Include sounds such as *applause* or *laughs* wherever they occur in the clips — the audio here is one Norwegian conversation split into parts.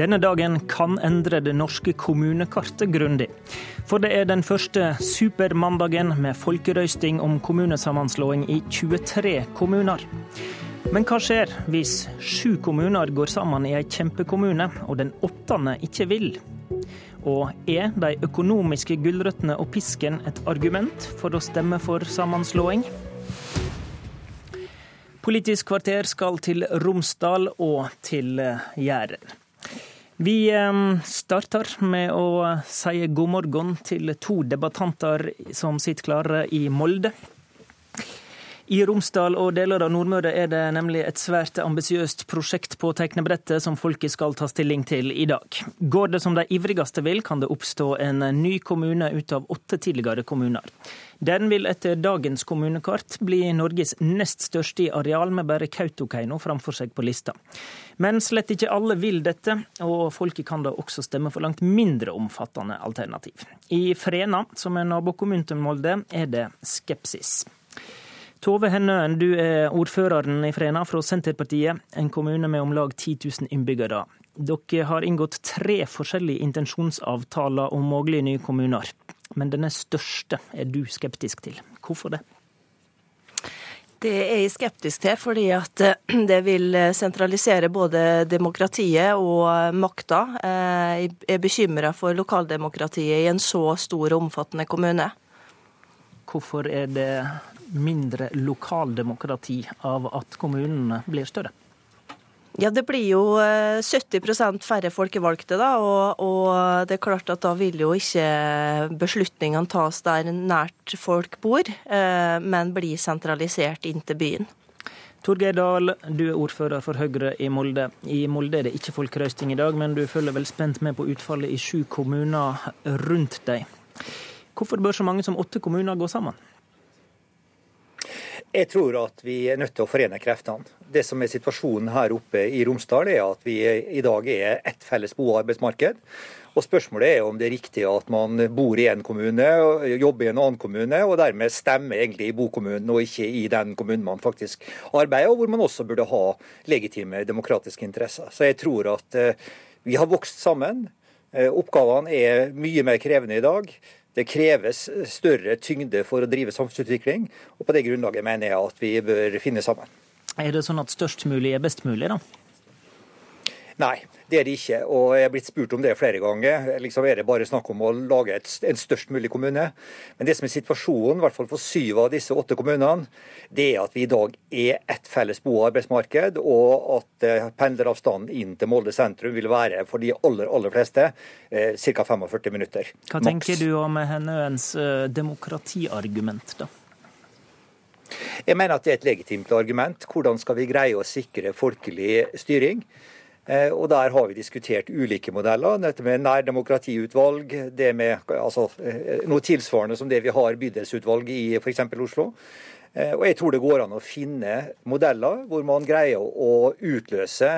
Denne dagen kan endre det norske kommunekartet grundig. For det er den første supermandagen med folkerøysting om kommunesammenslåing i 23 kommuner. Men hva skjer hvis sju kommuner går sammen i ei kjempekommune, og den åttende ikke vil? Og er de økonomiske gulrøttene og pisken et argument for å stemme for sammenslåing? Politisk kvarter skal til Romsdal og til Jæren. Vi starter med å si god morgen til to debattanter som sitter klare i Molde. I Romsdal og deler av Nordmøre er det nemlig et svært ambisiøst prosjekt på tegnebrettet som folket skal ta stilling til i dag. Går det som de ivrigste vil, kan det oppstå en ny kommune ut av åtte tidligere kommuner. Den vil etter dagens kommunekart bli Norges nest største i areal, med bare Kautokeino framfor seg på lista. Men slett ikke alle vil dette, og folket kan da også stemme for langt mindre omfattende alternativ. I Frena, som er nabokommunen til Molde, er det skepsis. Tove Hennøen, du er ordføreren i Frena fra Senterpartiet, en kommune med om lag 10 000 innbyggere. Dere har inngått tre forskjellige intensjonsavtaler om mulige nye kommuner. Men denne største er du skeptisk til. Hvorfor det? Det er jeg skeptisk til, fordi at *clears throat* det vil sentralisere både demokratiet og makta. Jeg er bekymra for lokaldemokratiet i en så stor og omfattende kommune. Hvorfor er det mindre lokaldemokrati av at kommunene blir større? Ja, Det blir jo 70% færre folkevalgte, da, og, og, det er klart at da vil jo ikke beslutningene tas der nært folk bor, men bli sentralisert inn til byen. Torgeir Dahl, du er ordfører for Høyre i Molde. I Molde er det ikke folkerøsting i dag, men du følger vel spent med på utfallet i sju kommuner rundt deg. Hvorfor bør så mange som åtte kommuner gå sammen? Jeg tror at vi er nødt til å forene kreftene. Det som er situasjonen her oppe i Romsdal, er at vi i dag er ett felles bo- og arbeidsmarked. Og Spørsmålet er om det er riktig at man bor i en kommune, og jobber i en annen kommune, og dermed stemmer egentlig i bokommunen og ikke i den kommunen man faktisk arbeider, og hvor man også burde ha legitime demokratiske interesser. Så jeg tror at vi har vokst sammen. Oppgavene er mye mer krevende i dag. Det kreves større tyngde for å drive samfunnsutvikling, og på det grunnlaget mener jeg at vi bør finne sammen. Er det sånn at størst mulig er best mulig, da? Nei, det er det ikke. Og jeg er blitt spurt om det flere ganger. Liksom er det bare snakk om å lage et, en størst mulig kommune? Men det som er situasjonen, i hvert fall for syv av disse åtte kommunene, det er at vi i dag er ett felles bo- og arbeidsmarked, og at eh, pendleravstanden inn til Molde sentrum vil være for de aller, aller fleste eh, ca. 45 minutter. Hva tenker du om Hennøens eh, demokratiargument, da? Jeg mener at det er et legitimt argument. Hvordan skal vi greie å sikre folkelig styring? Og Der har vi diskutert ulike modeller. Dette med nærdemokratiutvalg, det med altså, noe tilsvarende som det vi har bydelsutvalg i f.eks. Oslo. Og Jeg tror det går an å finne modeller hvor man greier å utløse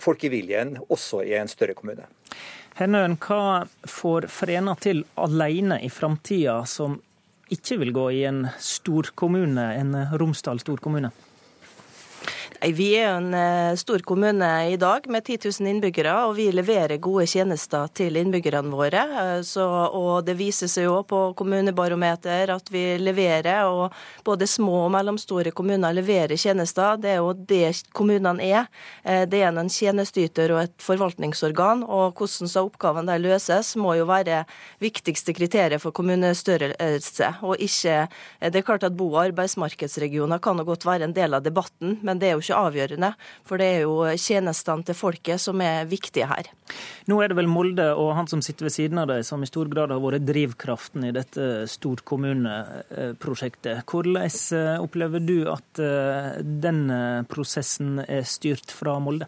folkeviljen også i en større kommune. Hennøen, hva får Frena til alene i framtida som ikke vil gå i en storkommune, en Romsdal storkommune? Vi er en stor kommune i dag med 10 000 innbyggere, og vi leverer gode tjenester til innbyggerne våre. Så, og Det viser seg jo på kommunebarometer at vi leverer, og både små og mellomstore kommuner leverer tjenester. Det er jo det kommunene er. Det er en tjenesteyter og et forvaltningsorgan. og Hvordan så oppgavene der løses, må jo være viktigste kriteriet for kommunestørrelse. og ikke, Det er klart at bo- og arbeidsmarkedsregioner kan jo godt være en del av debatten, men det er jo ikke avgjørende. For det er jo tjenestene til folket som er viktige her. Nå er det vel Molde og han som sitter ved siden av deg som i stor grad har vært drivkraften i dette storkommuneprosjektet. Hvordan opplever du at denne prosessen er styrt fra Molde?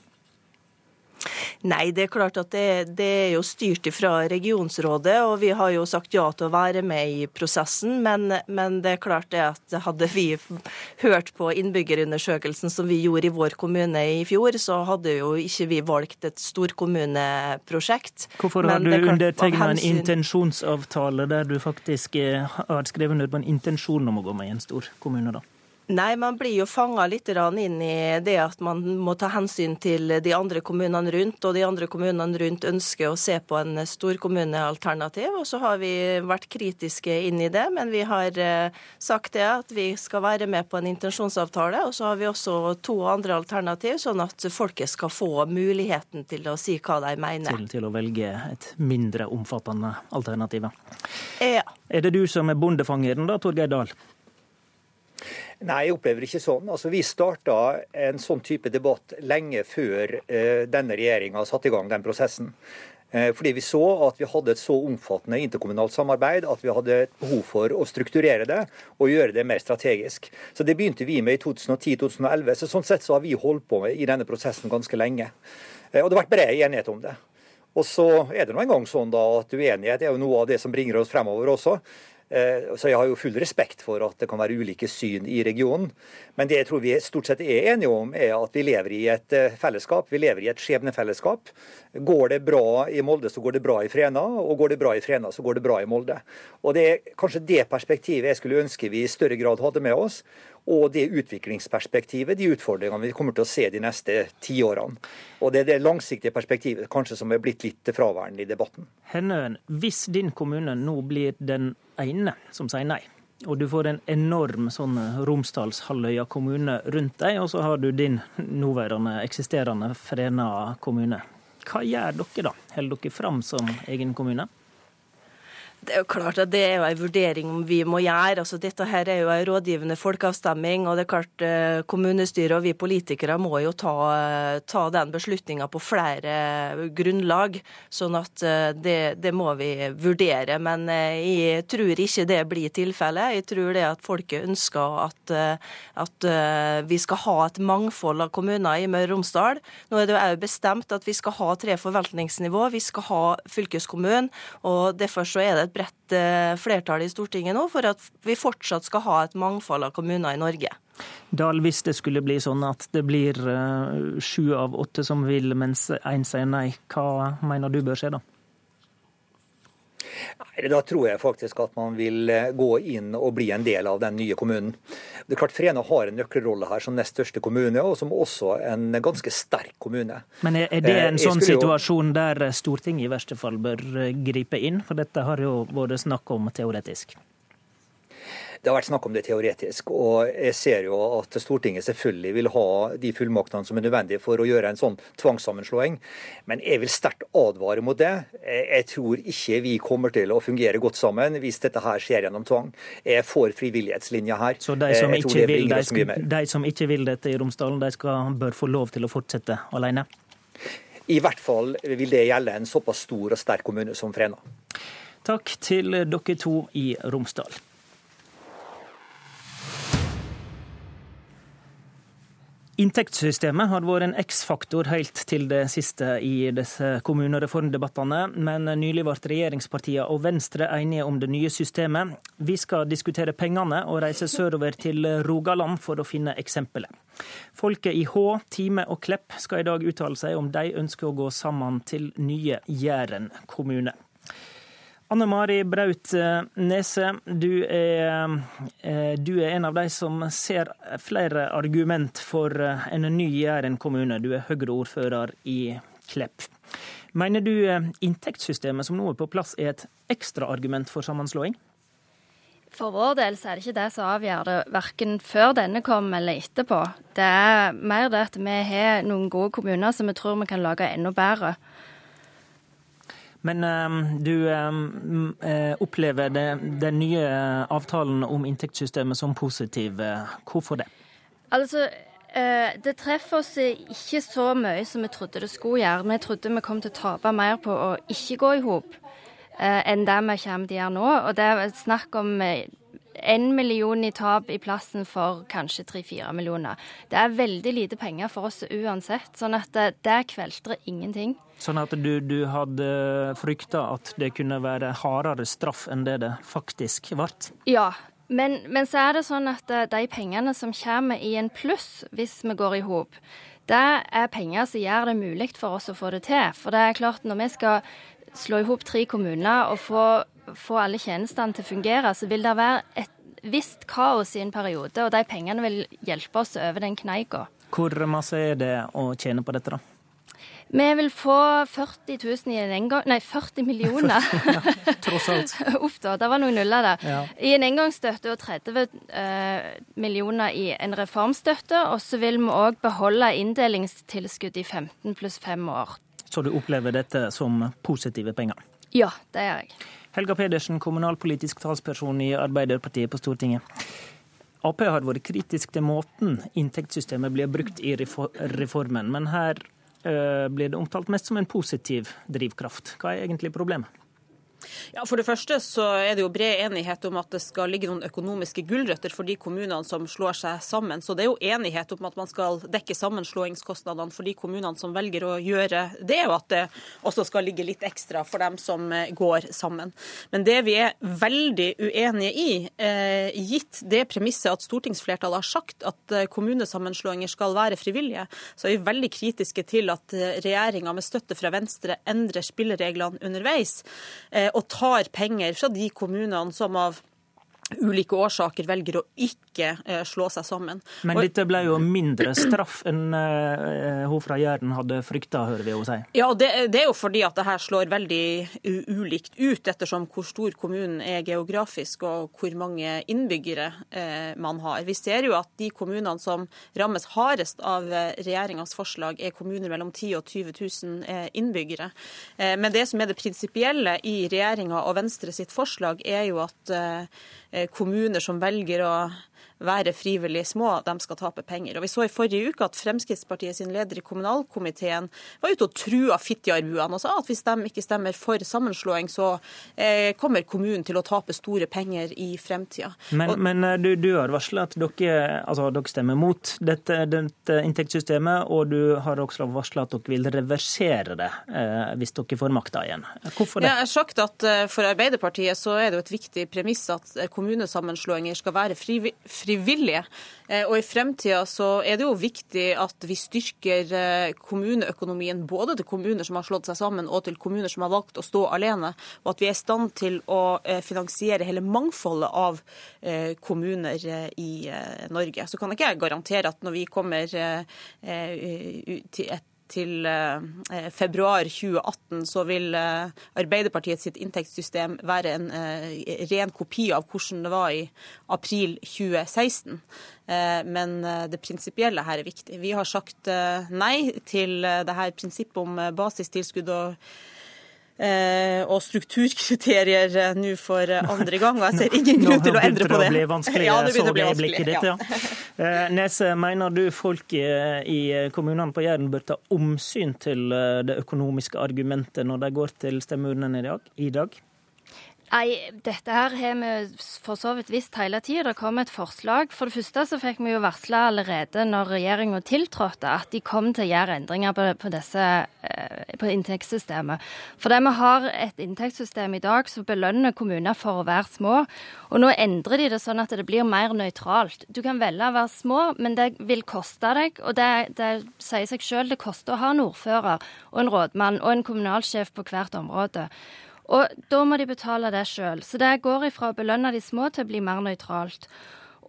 Nei, det er klart at det, det, er jo styrt fra regionsrådet, og vi har jo sagt ja til å være med i prosessen. Men, men det er klart det at hadde vi hørt på innbyggerundersøkelsen som vi gjorde i vår kommune i fjor, så hadde jo ikke vi valgt et storkommuneprosjekt. Hvorfor har du undertegna en intensjonsavtale der du faktisk har skrevet under på en intensjon om å gå med i en stor kommune, da? Nei, man blir jo fanga litt inn i det at man må ta hensyn til de andre kommunene rundt. Og de andre kommunene rundt ønsker å se på en storkommunealternativ. Og så har vi vært kritiske inn i det, men vi har eh, sagt det at vi skal være med på en intensjonsavtale. Og så har vi også to andre alternativ, sånn at folket skal få muligheten til å si hva de mener. Til, til å velge et mindre omfattende alternativ. Ja. Er det du som er bondefangeren da, Torgeir Dahl? Nei, jeg opplever ikke sånn. Altså, Vi starta en sånn type debatt lenge før eh, denne regjeringa satte i gang den prosessen. Eh, fordi vi så at vi hadde et så omfattende interkommunalt samarbeid at vi hadde behov for å strukturere det og gjøre det mer strategisk. Så Det begynte vi med i 2010-2011. så Sånn sett så har vi holdt på med i denne prosessen ganske lenge. Eh, og det har vært bred enighet om det. Og så er det nå engang sånn da at uenighet er jo noe av det som bringer oss fremover også. Eh, så jeg har jo full respekt for at det kan være ulike syn i regionen. Men det jeg tror vi stort sett er enige om, er at vi lever i et eh, fellesskap. Vi lever i et skjebnefellesskap. Går det bra i Molde, så går det bra i Frena. Og går det bra i Frena, så går det bra i Molde. Og Det er kanskje det perspektivet jeg skulle ønske vi i større grad hadde med oss og det utviklingsperspektivet, de utfordringene vi kommer til å se de neste tiårene. Og det er det langsiktige perspektivet kanskje som er blitt litt fraværende i debatten. Hennøen, hvis din kommune nå blir den ene som sier nei, og du får en enorm sånn Romsdalshalvøya kommune rundt deg, og så har du din nåværende eksisterende Frena kommune. Hva gjør dere da? Holder dere fram som egen kommune? Det er jo klart at det er jo en vurdering vi må gjøre. Altså, dette her er jo en rådgivende folkeavstemning. og det er klart eh, Kommunestyret og vi politikere må jo ta, ta den beslutninga på flere grunnlag. sånn at eh, det, det, må vi vurdere. Men eh, jeg tror ikke det blir tilfellet. Jeg tror det at folket ønsker at, at vi skal ha et mangfold av kommuner i Møre og Romsdal. Nå er det jo bestemt at vi skal ha tre forvaltningsnivå. Vi skal ha fylkeskommunen. og Derfor så er det et bredt eh, flertall i Stortinget nå for at vi fortsatt skal ha et mangfold av kommuner i Norge. Dahl, hvis det skulle bli sånn at det blir eh, sju av åtte som vil, mens én sier nei, hva mener du bør skje da? Da tror jeg faktisk at man vil eh, gå inn og bli en del av den nye kommunen. Det er klart Frena har en nøkkelrolle her som nest største kommune, og som også en ganske sterk kommune. Men er det en eh, sånn situasjon der Stortinget i verste fall bør eh, gripe inn? For dette har jo vært snakk om teoretisk. Det har vært snakk om det teoretisk. Og jeg ser jo at Stortinget selvfølgelig vil ha de fullmaktene som er nødvendige for å gjøre en sånn tvangssammenslåing. Men jeg vil sterkt advare mot det. Jeg tror ikke vi kommer til å fungere godt sammen hvis dette her skjer gjennom tvang. Jeg får frivillighetslinja her. Så de som, ikke vil, de, skal, de som ikke vil dette i Romsdalen, de skal, bør få lov til å fortsette alene? I hvert fall vil det gjelde en såpass stor og sterk kommune som Frena. Takk til dere to i Romsdal. Inntektssystemet har vært en X-faktor helt til det siste i disse kommunereformdebattene, men nylig ble regjeringspartiene og Venstre enige om det nye systemet. Vi skal diskutere pengene og reise sørover til Rogaland for å finne eksempelet. Folket i Hå, Time og Klepp skal i dag uttale seg om de ønsker å gå sammen til nye Jæren kommune. Anne Mari Braut eh, Nese, du er, eh, du er, en av de som ser flere argument for eh, en ny Jæren kommune. Du er Høyre-ordfører i Klepp. Mener du inntektssystemet som nå er på plass er et ekstraargument for sammenslåing? For vår del så er det ikke det som avgjør det, verken før denne kom eller etterpå. Det er mer det at vi har noen gode kommuner som vi tror vi kan lage enda bedre. Men um, du um, opplever det, den nye avtalen om inntektssystemet som positiv. Hvorfor det? Altså, det treffer oss ikke så mye som vi trodde det skulle gjøre. Vi trodde vi kom til å tape mer på å ikke gå i hop enn det vi kommer til å gjøre nå. Og det er snakk om én million i tap i plassen for kanskje tre-fire millioner. Det er veldig lite penger for oss uansett, sånn at det, kvelter kveltrer ingenting. Sånn at du, du hadde frykta at det kunne være hardere straff enn det det faktisk ble? Ja, men, men, så er det sånn at eh, de pengene som kommer i en pluss hvis vi går i hop, det er penger som gjør det mulig for oss å få det til. For det er klart, når vi skal slå i hop tre kommuner og få få alle tjenestene til å fungere, så vil det være et visst kaos i en periode, og de pengene vil hjelpe oss over den kneika. Hvor masse er det å tjene på dette, da? Vi vil få 40 000 i en engang... Nei, 40 millioner. *laughs* Tross alt. *laughs* Uff da, det var noen nuller der. Ja. I en engangsstøtte og 30 eh, millioner i en reformstøtte. Og så vil vi òg beholde inndelingstilskudd i 15 pluss 5 år. Så du opplever dette som positive penger? Ja, det gjør jeg. Helga Pedersen, kommunalpolitisk talsperson i Arbeiderpartiet på Stortinget. Ap har vært kritisk til måten inntektssystemet blir brukt i reformen, men her Eh, blir det omtalt mest som en positiv drivkraft. Hva er egentlig problemet? Ja, For det første så er det jo bred enighet om at det skal ligge noen økonomiske gulrøtter for de kommunene som slår seg sammen. Så det er jo enighet om at man skal dekke sammenslåingskostnadene for de kommunene som velger å gjøre det, og at det også skal ligge litt ekstra for dem som eh, går sammen. Men det vi er veldig uenige i, eh, gitt det premisset at stortingsflertallet har sagt at eh, kommunesammenslåinger skal være frivillige, så er vi veldig kritiske til at regjeringa med støtte fra Venstre endrer spillereglene underveis og tar penger fra de kommunene som av ulike årsaker velger å ikke eh, slå seg sammen. Men dette ble jo mindre straff enn uh, hun fra Jæren hadde frykta, hører vi henne si. Ja, det, det, er jo fordi at det her slår veldig ulikt ut, ettersom hvor stor kommunen er geografisk og hvor mange innbyggere eh, man har. Vi ser jo at de kommunene som rammes hardest av regjeringas forslag, er kommuner mellom 10 og 20 000 innbyggere. Eh, men det som er det prinsipielle i regjeringa og Venstre sitt forslag, er jo at Eh, kommuner som velger å være frivillig små, de skal tape penger. Og Vi så i forrige uke at Fremskrittspartiet sin leder i kommunalkomiteen var ute og trua Fitjarbuene og sa at hvis de ikke stemmer for sammenslåing, så eh, kommer kommunen til å tape store penger i fremtida. Men, og, men eh, du, du, har varsla at dere, altså, dere, stemmer mot dette, dette, inntektssystemet, og du har også varsla at dere vil reversere det eh, hvis dere får makta igjen. Hvorfor det? Jeg har sagt at eh, For Arbeiderpartiet så er det jo et viktig premiss at kommunesammenslåinger skal være frivillige frivillige. Eh, og I fremtida så er det jo viktig at vi styrker eh, kommuneøkonomien både til kommuner som har slått seg sammen og til kommuner som har valgt å stå alene, og at vi er i stand til å eh, finansiere hele mangfoldet av kommuner i Norge. Så kan ikke jeg garantere at når vi kommer til et til eh, februar 2018 så vil eh, Arbeiderpartiet sitt inntektssystem være en eh, ren kopi av hvordan det var i april 2016. Men det prinsipielle her er viktig. Vi har sagt nei til det her prinsippet om basistilskudd og og strukturkriterier eh, nå for eh, andre gang. og Jeg ser ingen grunn til å endre på det. *laughs* Nå begynte det å bli vanskelig, ja, det så det øyeblikket ditt. Ja. *laughs* Nese, mener du folk i kommunene på Jæren bør ta omsyn til det økonomiske argumentet når de går til stemmeurnene i dag? Nei, dette her har vi for så vidt visst hele tida. Det kom et forslag. For det første så fikk vi jo varsla allerede når regjeringa tiltrådte at de kom til å gjøre endringer på, disse, eh, på inntektssystemet. Fordi vi har et inntektssystem i dag som belønner kommuner for å være små. Og nå endrer de det sånn at det blir mer nøytralt. Du kan velge å være små, men det vil koste deg. Og det, det sier seg sjøl, det koster å ha en ordfører og en rådmann og en kommunalsjef på hvert område. Og da må de betale det sjøl. Så det går ifra å belønne de små til å bli mer nøytralt.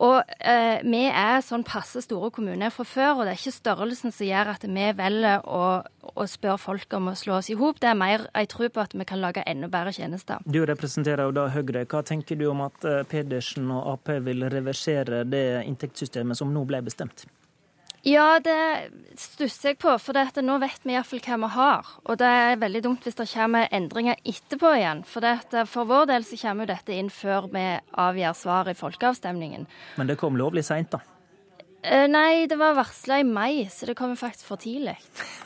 Og eh, vi er sånn passe store kommuner fra før, og det er ikke størrelsen som gjør at vi velger å, å spørre folk om å slå oss i hop. Det er mer jeg tror på at vi kan lage enda bedre tjenester. Du representerer jo da Høyre. Hva tenker du om at eh, Pedersen og Ap vil reversere det inntektssystemet som nå ble bestemt? Ja, det stusser jeg på. For dette, nå vet vi iallfall hva vi har. Og det er veldig dumt hvis det kommer endringer etterpå igjen. For, dette, for vår del så kommer jo dette inn før vi avgjør svar i folkeavstemningen. Men det kom lovlig seint, da? Eh, nei, det var varsla i mai, så det kommer faktisk for tidlig. *laughs*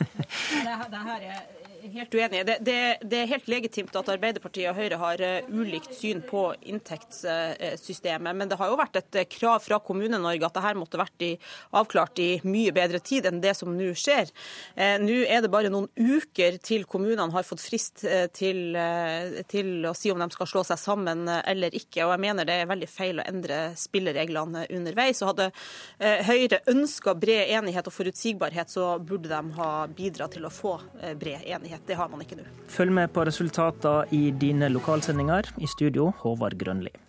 det, det her er helt uenig. Det, det, det, er helt legitimt at Arbeiderpartiet og Høyre har uh, ulikt syn på inntektssystemet. Men det har jo vært et uh, krav fra Kommune-Norge at dette måtte vært i, avklart i mye bedre tid enn det som nå skjer. Uh, nå er det bare noen uker til kommunene har fått frist til, til, å si om de skal slå seg sammen eller ikke. Og jeg mener det er veldig feil å endre spillereglene underveis. Og hadde Høyre ønska bred enighet og forutsigbarhet, så burde de ha bidratt til å få bred enighet enighet. Det har man ikke nå. Følg med på resultatene i dine lokalsendinger. I studio, Håvard Grønli.